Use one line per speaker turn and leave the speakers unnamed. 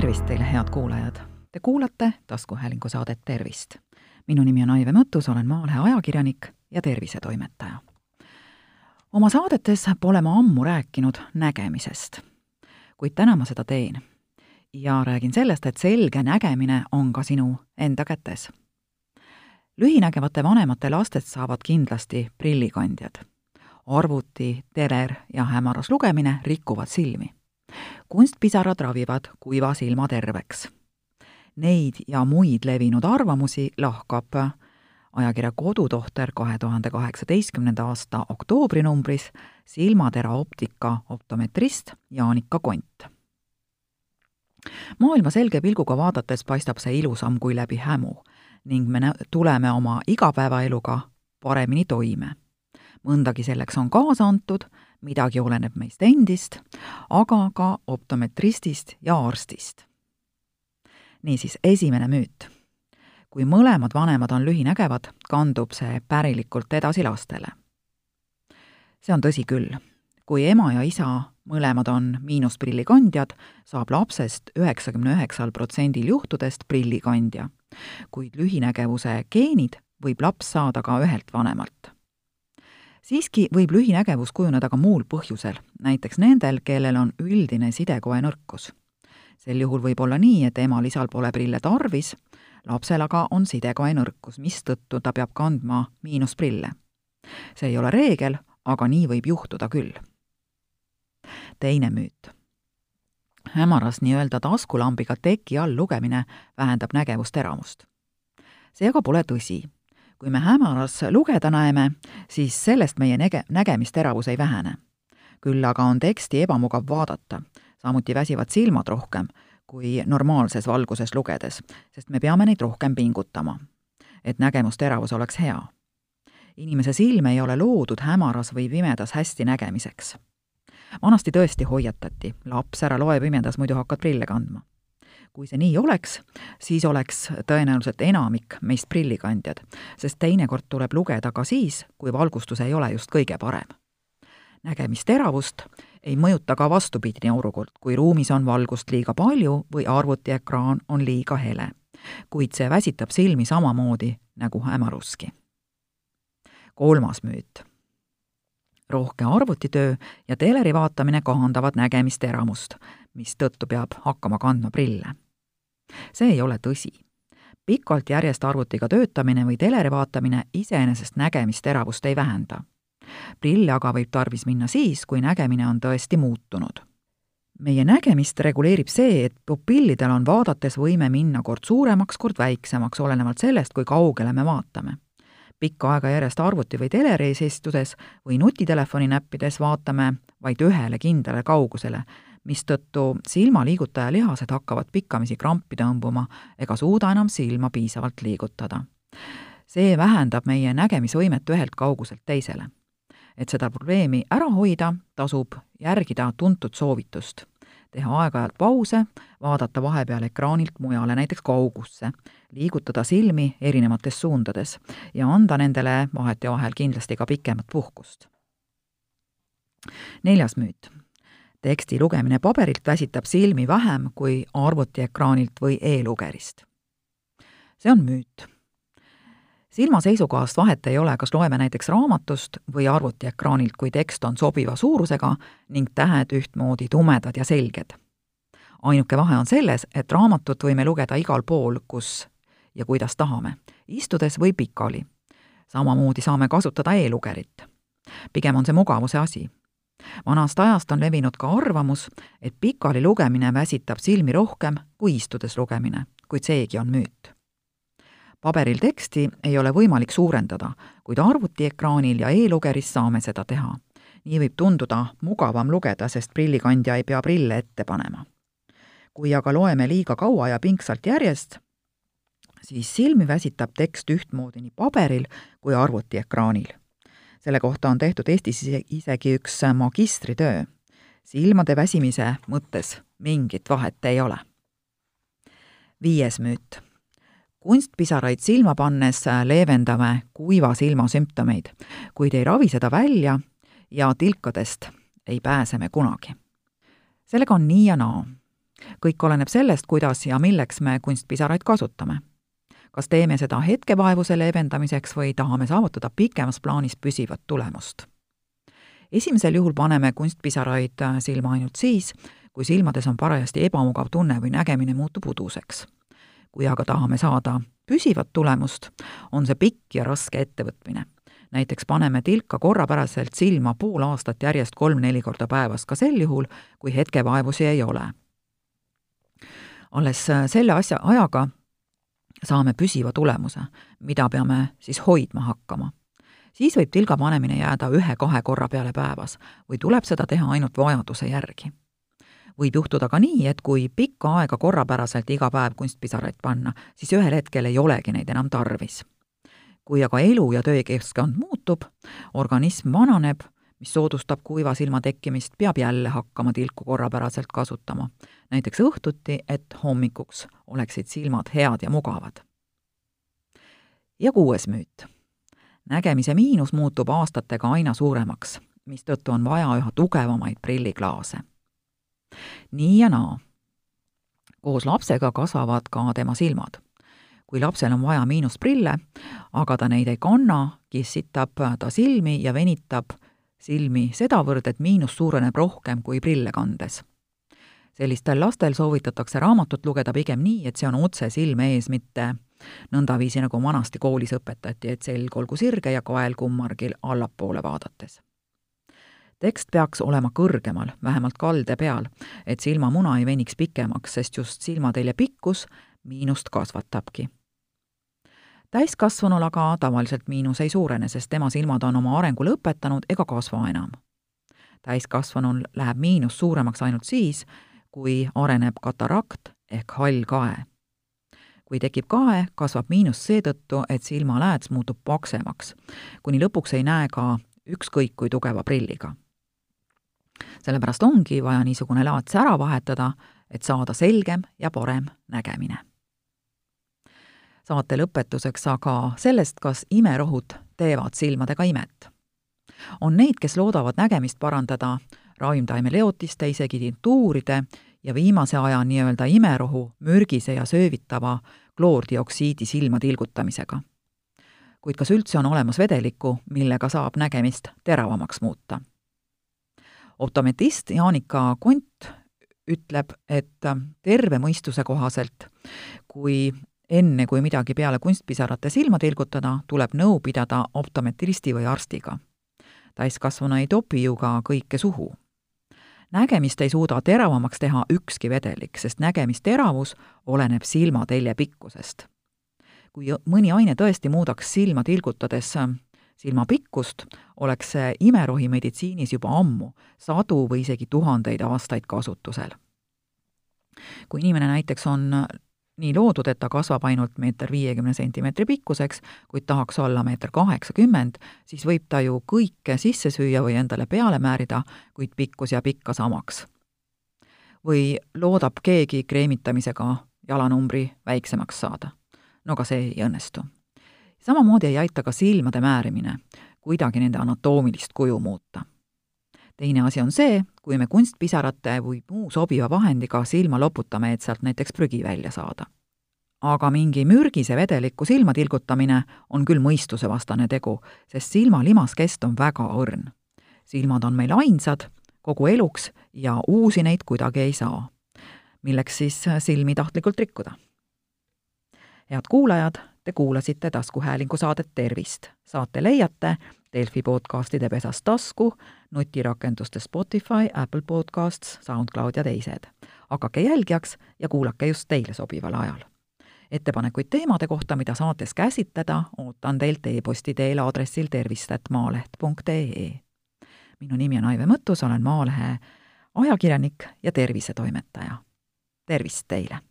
tervist teile, head kuulajad! Te kuulate taskuhäälingu saadet Tervist. minu nimi on Aive Mõttus, olen Maalehe ajakirjanik ja tervisetoimetaja. oma saadetes pole ma ammu rääkinud nägemisest, kuid täna ma seda teen. ja räägin sellest, et selge nägemine on ka sinu enda kätes. lühinägevate vanemate lastest saavad kindlasti prillikandjad. arvuti, teler ja hämaras lugemine rikuvad silmi kunstpisarad ravivad kuiva silma terveks. Neid ja muid levinud arvamusi lahkab ajakirja Kodutohter kahe tuhande kaheksateistkümnenda aasta oktoobrinumbris silmatera optika optometrist Jaanika Kont. maailma selge pilguga vaadates paistab see ilusam kui läbi hämu ning me tuleme oma igapäevaeluga paremini toime. mõndagi selleks on kaasa antud midagi oleneb meist endist, aga ka optometristist ja arstist. niisiis, esimene müüt. kui mõlemad vanemad on lühinägevad, kandub see pärilikult edasi lastele. see on tõsi küll. kui ema ja isa mõlemad on miinusprillikandjad, saab lapsest üheksakümne üheksal protsendil juhtudest prillikandja. kuid lühinägevuse geenid võib laps saada ka ühelt vanemalt siiski võib lühinägevus kujuneda ka muul põhjusel, näiteks nendel, kellel on üldine sidekoe nõrkus. sel juhul võib olla nii, et emal-isal pole prille tarvis, lapsel aga on sidekoe nõrkus, mistõttu ta peab kandma miinusprille. see ei ole reegel, aga nii võib juhtuda küll. teine müüt. hämaras nii-öelda taskulambiga teki all lugemine vähendab nägevusteravust. see aga pole tõsi kui me hämaras lugeda näeme, siis sellest meie näge-, nägemisteravus ei vähene. küll aga on teksti ebamugav vaadata, samuti väsivad silmad rohkem kui normaalses valguses lugedes, sest me peame neid rohkem pingutama, et nägemusteravus oleks hea. inimese silm ei ole loodud hämaras või pimedas hästi nägemiseks. vanasti tõesti hoiatati, laps, ära loe pimedas, muidu hakkad prille kandma kui see nii oleks, siis oleks tõenäoliselt enamik meist prillikandjad, sest teinekord tuleb lugeda ka siis, kui valgustus ei ole just kõige parem. nägemisteravust ei mõjuta ka vastupidine olukord, kui ruumis on valgust liiga palju või arvutiekraan on liiga hele. kuid see väsitab silmi samamoodi nagu hämaruski. kolmas müüt rohke arvutitöö ja teleri vaatamine kahandavad nägemisteravust, mistõttu peab hakkama kandma prille see ei ole tõsi. pikalt järjest arvutiga töötamine või teleri vaatamine iseenesest nägemisteravust ei vähenda. prille aga võib tarvis minna siis, kui nägemine on tõesti muutunud. meie nägemist reguleerib see, et pupillidel on vaadates võime minna kord suuremaks, kord väiksemaks, olenevalt sellest, kui kaugele me vaatame pikka aega järjest arvuti või teleri ees istudes või nutitelefoni näppides vaatame vaid ühele kindlale kaugusele mistõttu silmaliigutaja lihased hakkavad pikkamisi krampi tõmbuma ega suuda enam silma piisavalt liigutada. see vähendab meie nägemisvõimet ühelt kauguselt teisele. et seda probleemi ära hoida, tasub järgida tuntud soovitust teha aeg-ajalt pause, vaadata vahepeal ekraanilt mujale, näiteks kaugusse, liigutada silmi erinevates suundades ja anda nendele vahetevahel kindlasti ka pikemat puhkust. neljas müüt teksti lugemine paberilt väsitab silmi vähem kui arvutiekraanilt või e-lugerist. see on müüt. silma seisukohast vahet ei ole, kas loeme näiteks raamatust või arvutiekraanilt, kui tekst on sobiva suurusega ning tähed ühtmoodi tumedad ja selged. ainuke vahe on selles, et raamatut võime lugeda igal pool, kus ja kuidas tahame, istudes või pikali. samamoodi saame kasutada e-lugerit. pigem on see mugavuse asi vanast ajast on levinud ka arvamus, et pikali lugemine väsitab silmi rohkem kui istudes lugemine, kuid seegi on müüt. paberil teksti ei ole võimalik suurendada, kuid arvutiekraanil ja e-lugeris saame seda teha. nii võib tunduda mugavam lugeda, sest prillikandja ei pea prille ette panema. kui aga loeme liiga kaua ja pingsalt järjest, siis silmi väsitab tekst ühtmoodi nii paberil kui arvutiekraanil selle kohta on tehtud Eestis isegi üks magistritöö. silmade väsimise mõttes mingit vahet ei ole. viies müüt. kunstpisaraid silma pannes leevendame kuiva silma sümptomeid, kuid ei ravi seda välja ja tilkadest ei pääse me kunagi. sellega on nii ja naa. kõik oleneb sellest, kuidas ja milleks me kunstpisaraid kasutame. Kas teeme seda hetkevaevuse leevendamiseks või tahame saavutada pikemas plaanis püsivat tulemust. esimesel juhul paneme kunstpisaraid silma ainult siis, kui silmades on parajasti ebamugav tunne või nägemine muutub uduseks. kui aga tahame saada püsivat tulemust, on see pikk ja raske ettevõtmine näiteks paneme tilka korrapäraselt silma pool aastat järjest kolm-neli korda päevas, ka sel juhul, kui hetkevaevusi ei ole. alles äh, selle asja, ajaga saame püsiva tulemuse, mida peame siis hoidma hakkama. siis võib tilga panemine jääda ühe-kahe korra peale päevas või tuleb seda teha ainult vajaduse järgi võib juhtuda ka nii, et kui pikka aega korrapäraselt iga päev kunstpisaraid panna, siis ühel hetkel ei olegi neid enam tarvis kui aga elu- ja töökeskkond muutub, organism vananeb, mis soodustab kuiva silma tekkimist, peab jälle hakkama tilku korrapäraselt kasutama. näiteks õhtuti, et hommikuks oleksid silmad head ja mugavad. ja kuues müüt. nägemise miinus muutub aastatega aina suuremaks, mistõttu on vaja üha tugevamaid prilliklaase. nii ja naa. koos lapsega kasvavad ka tema silmad kui lapsel on vaja miinusprille, aga ta neid ei kanna, kissitab ta silmi ja venitab silmi sedavõrd, et miinus suureneb rohkem kui prille kandes. sellistel lastel soovitatakse raamatut lugeda pigem nii, et see on otse silme ees, mitte nõndaviisi, nagu vanasti koolis õpetati, et selg olgu sirge ja kael kummargil allapoole vaadates. tekst peaks olema kõrgemal, vähemalt kalde peal, et silmamuna ei veniks pikemaks, sest just silmatelje pikkus miinust kasvatabki täiskasvanul aga tavaliselt miinus ei suurene, sest tema silmad on oma arengu lõpetanud ega kasva enam. täiskasvanul läheb miinus suuremaks ainult siis, kui areneb katarakt ehk hall kae. kui tekib kae, kasvab miinus seetõttu, et silmalääts muutub paksemaks, kuni lõpuks ei näe ka ükskõik kui tugeva prilliga. sellepärast ongi vaja niisugune laats ära vahetada, et saada selgem ja parem nägemine saate lõpetuseks aga sellest, kas imerohud teevad silmadega imet. on neid, kes loodavad nägemist parandada ravimtaimeleotiste, isegi tintuuride ja viimase aja nii-öelda imerohu mürgise ja söövitava kloordioksiidi silma tilgutamisega. kuid kas üldse on olemas vedelikku, millega saab nägemist teravamaks muuta? optometrist Jaanika Kont ütleb, et terve mõistuse kohaselt, kui enne kui midagi peale kunstpisarate silma tilgutada, tuleb nõu pidada optometristi või arstiga. täiskasvanu ei topi ju ka kõike suhu. nägemist ei suuda teravamaks teha ükski vedelik, sest nägemisteravus oleneb silmatelje pikkusest. kui mõni aine tõesti muudaks silma tilgutades silma pikkust, oleks see imerohi meditsiinis juba ammu, sadu või isegi tuhandeid aastaid kasutusel. kui inimene näiteks on nii loodud, et ta kasvab ainult meeter viiekümne sentimeetri pikkuseks, kuid tahaks olla meeter kaheksakümmend, siis võib ta ju kõike sisse süüa või endale peale määrida, kuid pikkus jääb ikka samaks. või loodab keegi kreemitamisega jalanumbri väiksemaks saada. no ka see ei õnnestu. samamoodi ei aita ka silmade määrimine kuidagi nende anatoomilist kuju muuta teine asi on see, kui me kunstpisarate või muu sobiva vahendiga silma loputame, et sealt näiteks prügi välja saada. aga mingi mürgise vedeliku silma tilgutamine on küll mõistusevastane tegu, sest silma limaskest on väga õrn. silmad on meil ainsad kogu eluks ja uusi neid kuidagi ei saa. milleks siis silmi tahtlikult rikkuda? head kuulajad, te kuulasite taskuhäälingu saadet Tervist. saate leiate Delfi podcastide pesas tasku, nutirakenduste Spotify, Apple Podcasts, SoundCloud ja teised. hakake jälgijaks ja kuulake just teile sobival ajal. ettepanekuid teemade kohta, mida saates käsitleda, ootan teilt e-posti teel aadressil tervist.maaleht.ee. minu nimi on Aive Mõttus, olen Maalehe ajakirjanik ja tervisetoimetaja. tervist teile!